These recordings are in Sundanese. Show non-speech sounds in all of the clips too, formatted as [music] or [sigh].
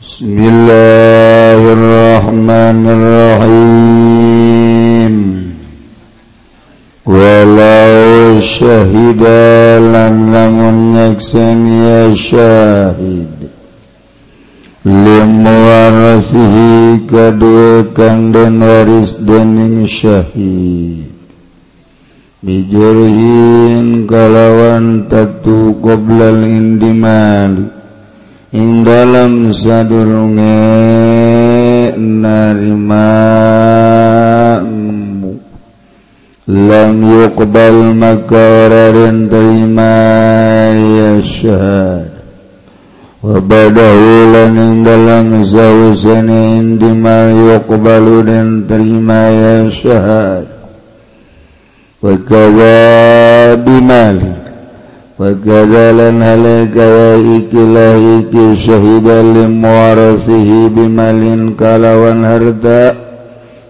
Bismillahirrahmanirrahim. Walau syahida lan lamun yaksan ya syahid. Limuarasihi kadua kang dan waris dening syahid. Bijurhin kalawan tatu qoblal indimalik ing dalam sadurunge narimamu lam yuqbal maka orang terima yashad wa badahu lan ing dalam sausane indima yuqbalu dan terima yashad wa kaza bimali وكذلك عليك وإك لا إك شهيدا لموارثه بمال كلاوان harta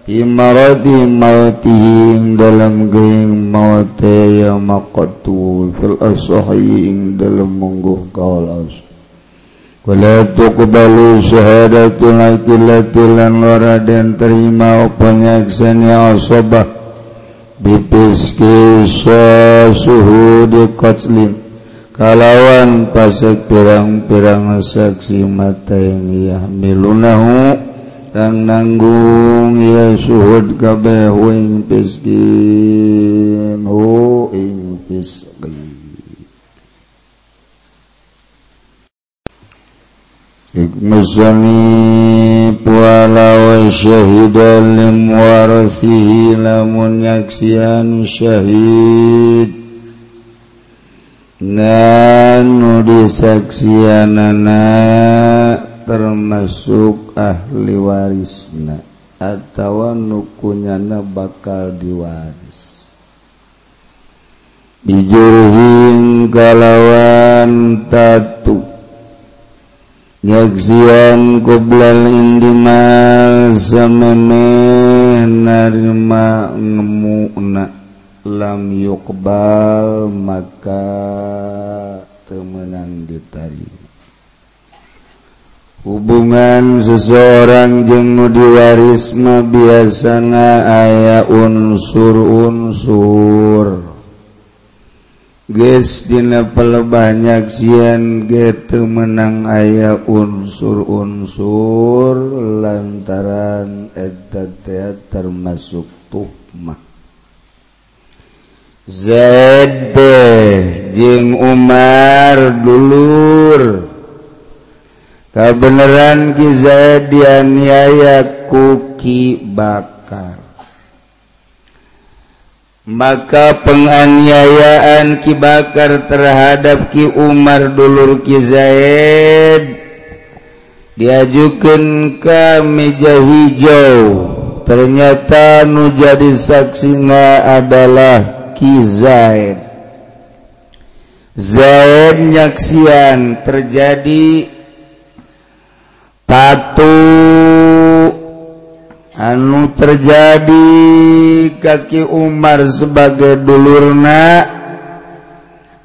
imarati mautihi ing dalam gering maute ya maqtu fil asahi ing dalam mungguh kaul as Kala tuqbalu syahadatul akilatil lan waraden terima apa nyaksani asabah bipiski suhu di dikotslim kalawan pasek pirang-pirang saksi mata ini yahmilunahu kang nanggung ya suhud kabeh ing piskin hu ing pis Ikmazani puala wa syahidan lim warasihi lamun yaksian syahid Nanu disaksianana termasuk ahli warisna. Atawa nukunyana bakal diwaris. Dijurhin kalawan tatu. Yazion goblal indimal zameme narima ngemuna lam yukbal maka temenang ditari hubungan seseorang jeng nu diwarisma biasana aya unsur-unsur. Gesdina pelebanyak sian gitu menang aya unsur-unsur lantaran eteta termasuk tuhmah. Zede jing Umar dulur. kebenaran ki Zaid dianiaya ku Bakar. maka penganiayaan Ki Bakar terhadap Ki Umar dulur Ki Zaid diajukan ke meja hijau. Ternyata nu jadi saksina adalah Ki Zaid. Zaid nyaksian terjadi pat anu terjadi kaki Umar sebagai dulurna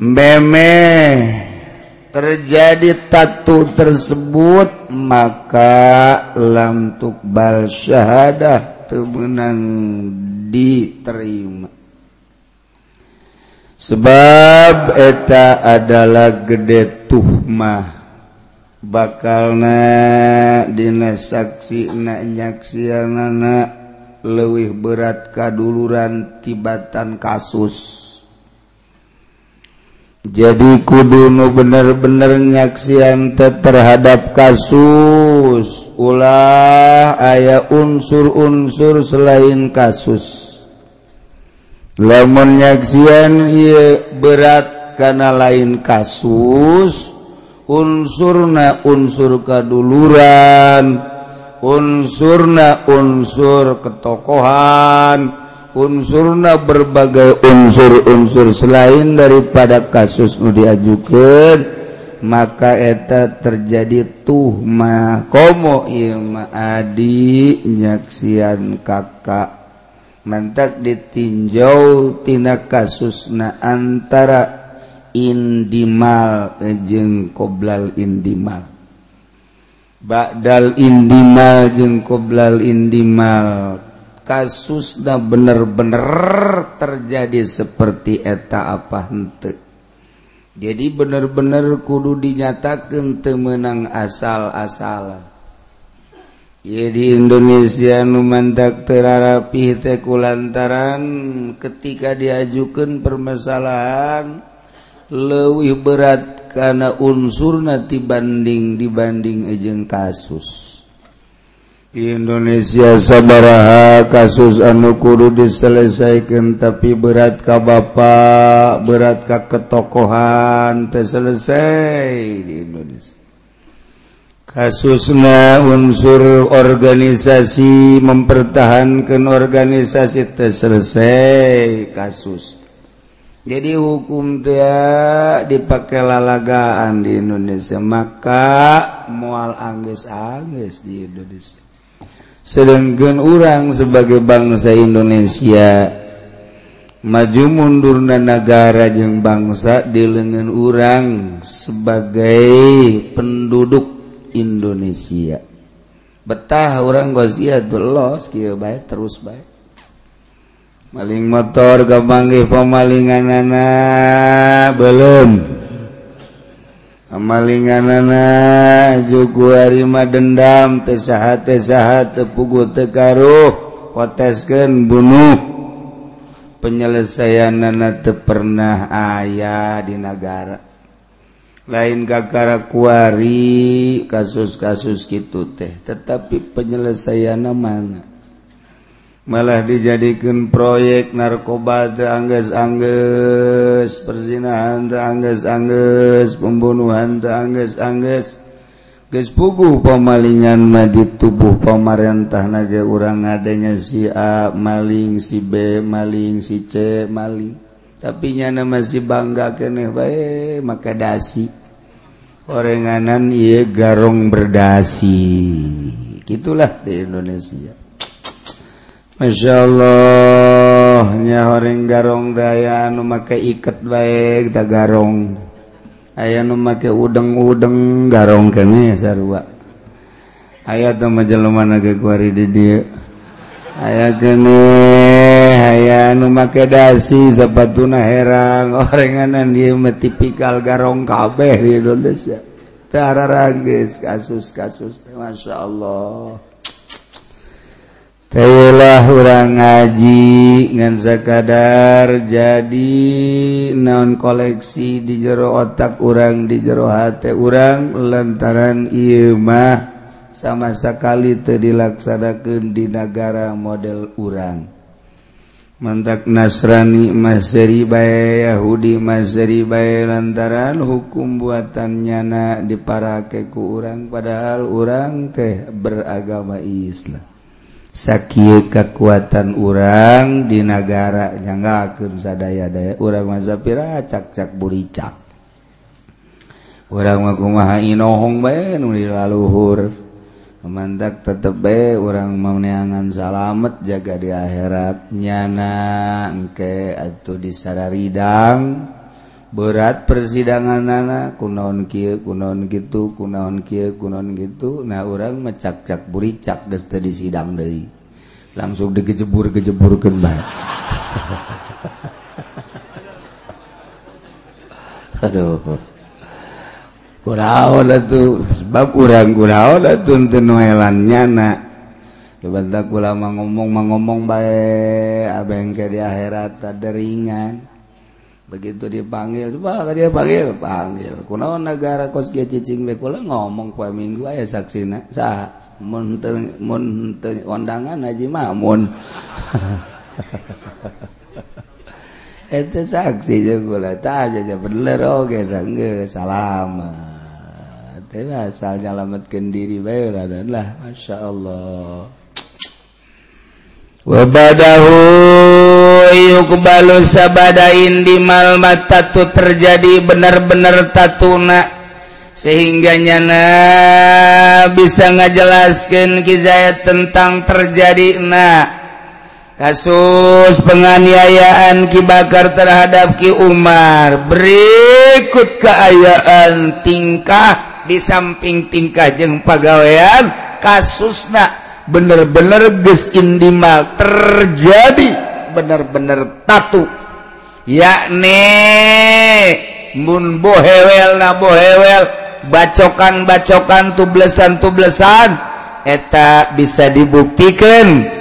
meme terjadi tatu tersebut maka lam tukbal syahadah temenang diterima. Sebab eta adalah gede tuhmah. bakal nadina saksi nanyaksiana lewih berat kaduluran tibatan kasus. Jadi kuduno bener-bener nyaksianta terhadap kasus. Ulah aya unsur-unsur selain kasus. Lemon nyaksian berat karena lain kasus unsurna unsur kaduluran. Unsurna unsur ketokohan. Unsurna berbagai unsur-unsur selain daripada kasus nu diajukan maka eta terjadi tuhmah komo ilma adi nyaksian kakak. Mantak ditinjau tina kasusna antara indimal eh, jeng qoblal indimal bakdal indimal jeng qoblal indimal kasusnya bener-bener terjadi seperti eta apa hente jadi bener-bener kudu dinyatakan temenang asal-asalan. Jadi di Indonesia numandak terarapi teh kulantaran ketika diajukan permasalahan lewih berat karena unsurna dibanding dibanding ejeng kasus. Indonesia sabaraha kasus anu kudu diselesaikan tapi berat ka bapak berat ka ketokohan terselesai di Indonesia. Kasusnya unsur organisasi mempertahankan organisasi terselesai kasus. jadi hukum dia dipakai lalagaan di Indonesia. Maka mual angges-angges di Indonesia. Sedangkan orang sebagai bangsa Indonesia maju mundurna negara yang bangsa di lengan orang sebagai penduduk Indonesia. Betah orang goziatullah kieu baik terus baik maling motor gabanggi pemalingan nana belum amalingan juga harima dendam tesahat-tesahat tepugu tekaruh poteskeun bunuh. Penyelesaian nana pernah ayah di negara lain gagara kuari kasus-kasus gitu teh. Tetapi penyelesaian mana? malah dijadikan proyek narkoba angges-angges perzinahan angges-angges pembunuhan angges-angges geus pugu pamalingan mah di tubuh pemarintah naga urang adanya si A maling si B maling si C maling. Tapi nyana masih bangga kene baik maka dasi. Orenganan ieu garong berdasi. Gitulah di Indonesia. Masya Allahnya horeng garong daya anu make iket baik da garong. Aya nu make udeng-udeng garong kene sarua. Aya teu majelema naga kuari di dieu aya kene aya nu make dasi sapatuna herang. Orenganan dia mah tipikal garong kabeh di Indonesia. Teu rarageus kasus-kasus Masya Allah Tayalah orang ngaji ngan sakadar jadi naon koleksi di jero otak urang di jero hati urang lantaran mah sama sekali terdilaksanakan di negara model urang. Mantak Nasrani Masri bay Yahudi Masri bay lantaran hukum buatannya na diparake ku urang padahal urang teh beragama Islam. sakit kekuatan urang di negaranya nggak sadaya-daya urang mazapira cak-cak buricak. Urang makumaha inohong bae nu laluhur mandak tetep bae urang mauneangan salamet jaga di akhirat. Nyana engke atuh disaradang berat persidangan anak kunaon Ky kunaon gitu kunaon Ky kunaon gitu. Nah orang mecak-cak buricak geus di sidang dari langsung digejebur gejeburkeun bae. [laughs] Aduh. Kuraon tuh sebab kurang kuraon tuh tenuelan nyana. Coba tak ulama ngomong mengomong baik abeng ke di akhirat ada ringan begitu dipanggil coba dia panggil. Panggil. Kunaon negara kos ge cicing bae kula? Ngomong poe minggu aya saksina. Saha mun mun undangan Haji Mamun. [laughs] Itu saksi juga kula. Tah aja bener oge sanggeus salamat teh asal nyalametkeun diri bae dan lah. Masyaallah wabadahu yukbalu sabadain di mal mata tu terjadi benar-benar tatuna sehingga nyana bisa ngajelaskan kizayat tentang terjadi na kasus penganiayaan Ki Bakar terhadap Ki Umar. Berikut keayaan tingkah di samping tingkah jeng pegawaian kasusnak bener-bener gesimal terjadi bener-bener tatu. Yaknimunbohewel nabohewel bacokan-bacokan tublesan tublesan eta bisa dibuktikan.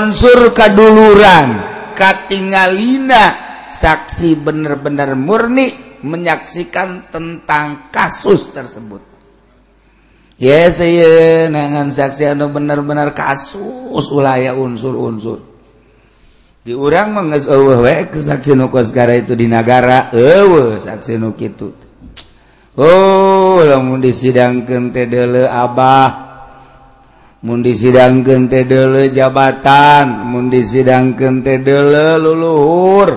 Unsur kaduluran Katingalina saksi benar-benar murni menyaksikan tentang kasus tersebut. Ya saya nangan saksi anu benar-benar kasus ulaya unsur-unsur di diurang menges saksi nukara itu di negara ewe saksi nuk itu oh lamun disidangkan tedele abah mun disidangkan tedele jabatan mun disidangkan tedele luluhur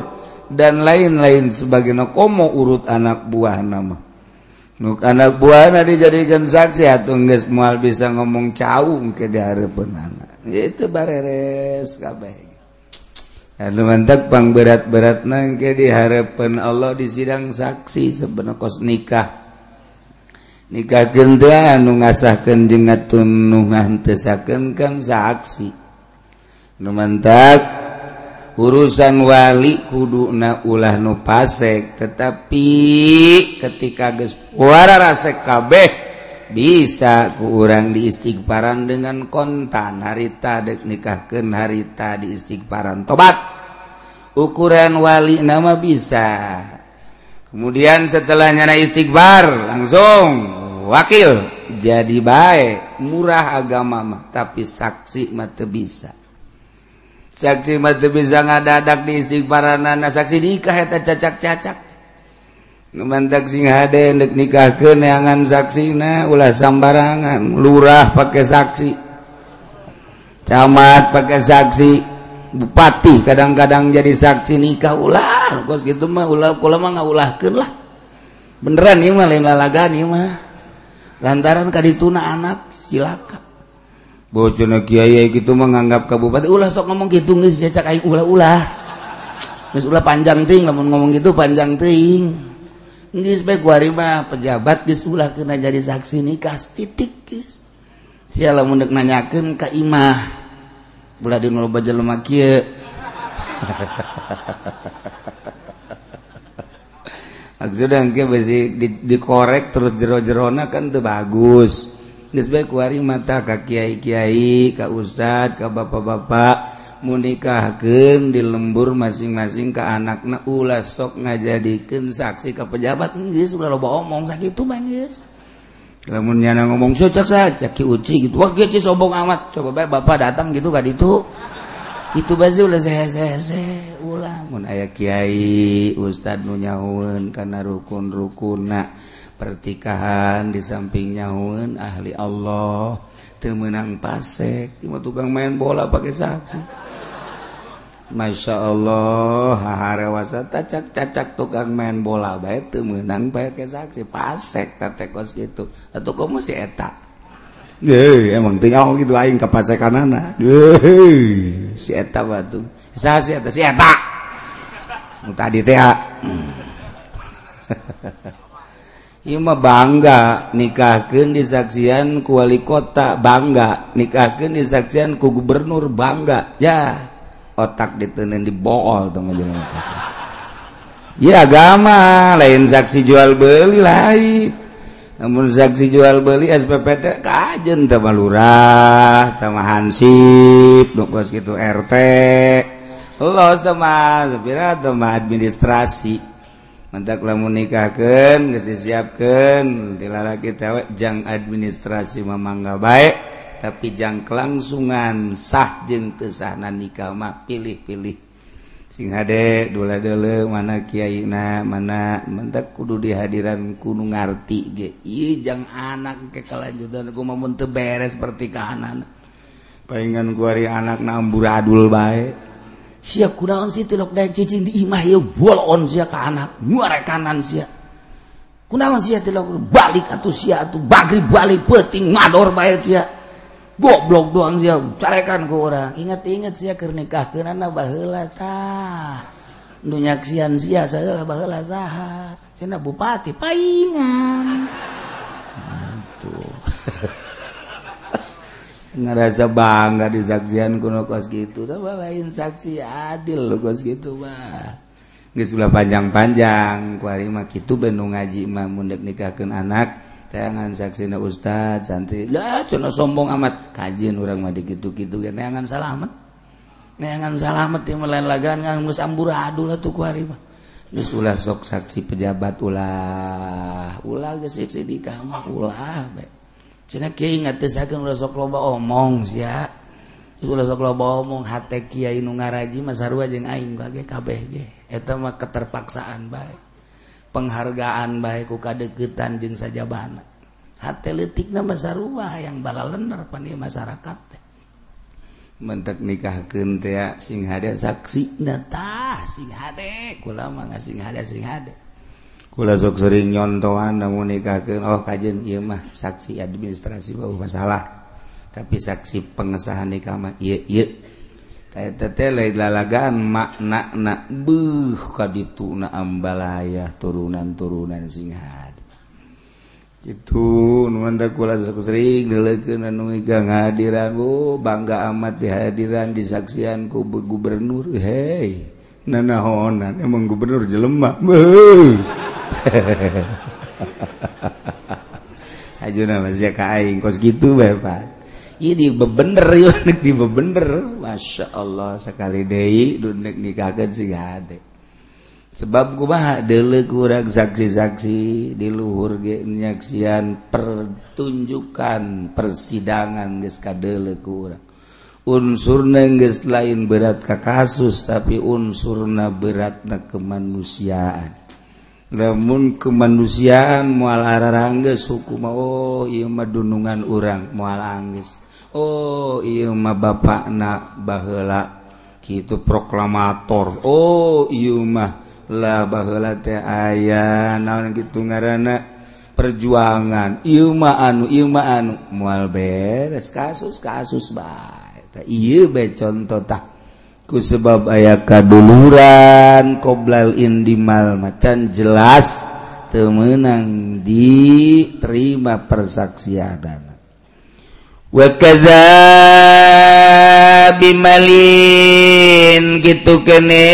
dan lain-lain sebagai nokomo urut anak buah nama nuk anak buah na dijadikan saksi atau nggak mual bisa ngomong caung ke diharapun anak itu bareres kabeh. mantapang berat-berat nangke diharapkan Allah di sidang saksi sebenarnya kos nikah. Nikah genda anu ngasahkan jengatun nuhantesaken kan saksi. Nu mantap urusan wali kudu na ulah nu pasek tetapi ketika ges suara rasek kabeh bisa ku urang diistighfaran dengan kontan. Harita dek nikahken harita diistighfaran tobat! Ukuran wali nama bisa. Kemudian setelah nyana istighfar langsung wakil. Jadi baik. Murah agama mah tapi saksi mata bisa. Saksi mata bisa ngadadak diistighfaran saksi nikah eta cacak-cacak. numandak sing hade ndek nikah ke neangan saksi na ulah sambarangan. Lurah pakai saksi. Camat pakai saksi. Bupati kadang-kadang jadi saksi nikah ulah. Kos gitu mah ulah kula mah ngaulahkeun lah. Beneran ieu mah lain lalagan ieu mah. Lantaran kadituna anak silaka. Bojone kiai gitu mah nganggap ka bupati ulah sok ngomong gitu geus cecak aing ulah-ulah. Geus ulah panjang ting lamun ngomong gitu panjang ting. mah pejabat disulah kena jadi saksi nikah titik sialah mundek nanyakan ke imah. Belah di ngeloba jelema kieu. [laughs] Maksudnya engke besi di, dikorek terus jero-jerona kan teu bagus. Geus bae kuari mata ka kiai-kiai ka usad ka bapak-bapak. munikahken di lembur masing-masing ke anak ula sok ngajadikan saksi ke pejabat. Inggris sudah loba omong sakit itu bangis lamunnya ngomong cocok saja ki uci gitu. Wah kece sombong amat. Coba baik bapak datang gitu kan itu itu bazi ulah saya ulah. Mun ayah kiai ustad nu karena kana rukun rukuna pertikahan di samping nyahueun ahli Allah temenang pasek. Cuma tukang main bola pakai saksi. Masya Allah haharawaasa cacak-cacak tukang main bola baik itu menang pakai saksi pasek tete kos gitu atau kamu masih etak Deh, emang tinggal gitu aing ke pasek kanana. Deh, si eta batu. Saha si eta? Si eta. Nu tadi teh. Hmm. [laughs] Ieu mah bangga nikahkeun disaksian ku wali kota, bangga nikahkeun disaksian ku gubernur, bangga. Ya. otak ditenen dibool tuh ya agama lain saksi jual beli lain. Namun saksi jual beli SPPT kajen sama lurah sama hansip nukos gitu RT los sama sepira sama administrasi. Mantak lamun nikahkan, geus disiapkan, dilalaki tewek jang administrasi mamangga baik, tapi jangkelangsungan sah jeng kesahna nikah mah pilih-pilih. Sing hade dula dele mana kiai na mana mentak kudu di hadiran kuno ngarti ge. Ijang anak kekalanjutan aku mau mente beres pertikahan pengen kuari anak namburadul baik sia kunaon sih tilok dan cicing di imah ya bolon sia ke anak muare kanan sia. Kunaon sia tilok balik atau sia atau bagri balik peting ngador baik sia. goblok doang siya carekan ku orang. Ingat-ingat siya keur nikah keunana baheula tah. Nu nyaksian sia saheula baheula saha. Cenah bupati paingan. Atuh [laughs] ngerasa bangga disaksian kuno kos gitu. Tapi lain saksi adil lo kos gitu mah. Geus panjang-panjang. Kuari mah kitu benu ngaji mah mundek nikahkeun anak. teangan saksina Ustad santri. Lah cuna sombong amat. Kajin orang mah digitu-gitu kan neangan salamet. Neangan salamet yang melain lagaan ngan geus amburadul atuh ku hari mah. Geus ulah sok saksi pejabat ulah. Ulah geus saksi di kamar ulah bae cenah kieu ngatesakeun ulah sok loba omong sia. Ulah sok loba omong hate kiai nu ngaraji mah sarua jeung aing kage kabeh ge. Eta mah keterpaksaan bae. penghargaan baikku kadegetan jeung saja bana hatitik nama sarwah yang bala lener pan masyarakat mentek nikah teh sing hade saksi. Nata sing hade. Kula mah sing hade sing hade. Kula sok sering nyontohan namun nikahkeun. Oh kajen ieu mah saksi administrasi bau masalah. Tapi saksi pengesahan nikah mah ieu ieu. lalagaan makna buh ka dituna ambalaya turunan-turunan singhat itu diranggo bangga amat dihadiran disaksian ku gubernur. Hei nanahonan emang gubernur jelemak [laughs] hehehe aing kos gitu bapak Iya, Ini bebener yuk, iya, [laughs] di bebener. Masya Allah sekali deh, dunek nikahkan si gade. Sebab gue mah dulu kurang saksi-saksi di luhur nyaksian pertunjukan persidangan geus kadele kurang. Unsurna geus selain berat ka kasus tapi unsurna beratna kemanusiaan. namun kemanusiaan mualarangges suku mau oh, mendunungan madunungan orang mualanggis Oh Iuma bapak na bahela gitu proklamator. Oh iya mah lah bahela teh aya naon gitu ngarana perjuangan. Iuma anu Iuma anu. Mual beres kasus kasus baik iya be contohtah ku sebab aya kaduluran qoblal indimal macan jelas temenang diterima persaksian wakaza bimalin gitu kene.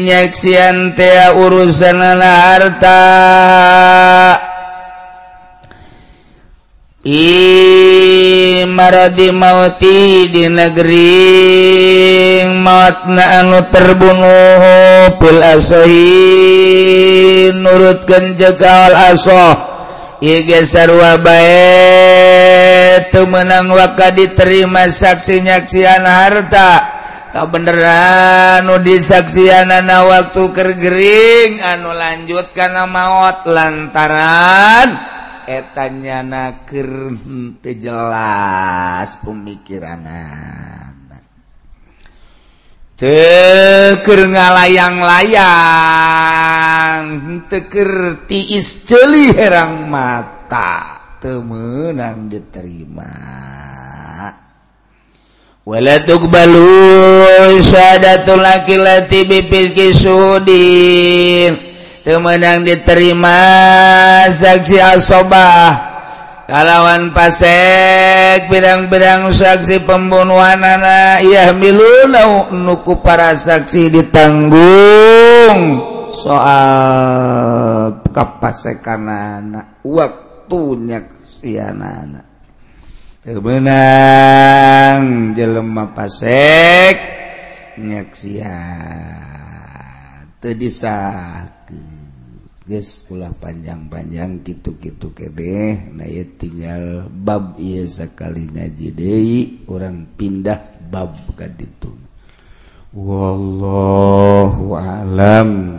Nyaksian teh urusan harta. I maradi mauti di negeri mautna anu terbunuh pil asahi nurutkeun jegal asoh. Igesarwa baik menang waka diterima saksi-nyaksian harta. Kau beneran nu disaksianana waktu kergering anu lanjut karena maut lantaran etanyana jelas pemikiran teker ngalayang-layang teker tiis celi herang mata temenang diterima. Wala tuqbalu laki lati bipis kisudin temenang diterima saksi asobah. Kalawan pasir Tek berang-berang saksi pembunuhan anak ya milu nuku para saksi ditanggung. Soal kapasekan anak waktunya si anak benang jelema pasek nyaksian. Terdisah Yes, ulah panjang-panjang gitu-gitu kedeh nah ya tinggal bab ia sekali ngaji deui orang pindah bab ka ditu. Wallahu alam.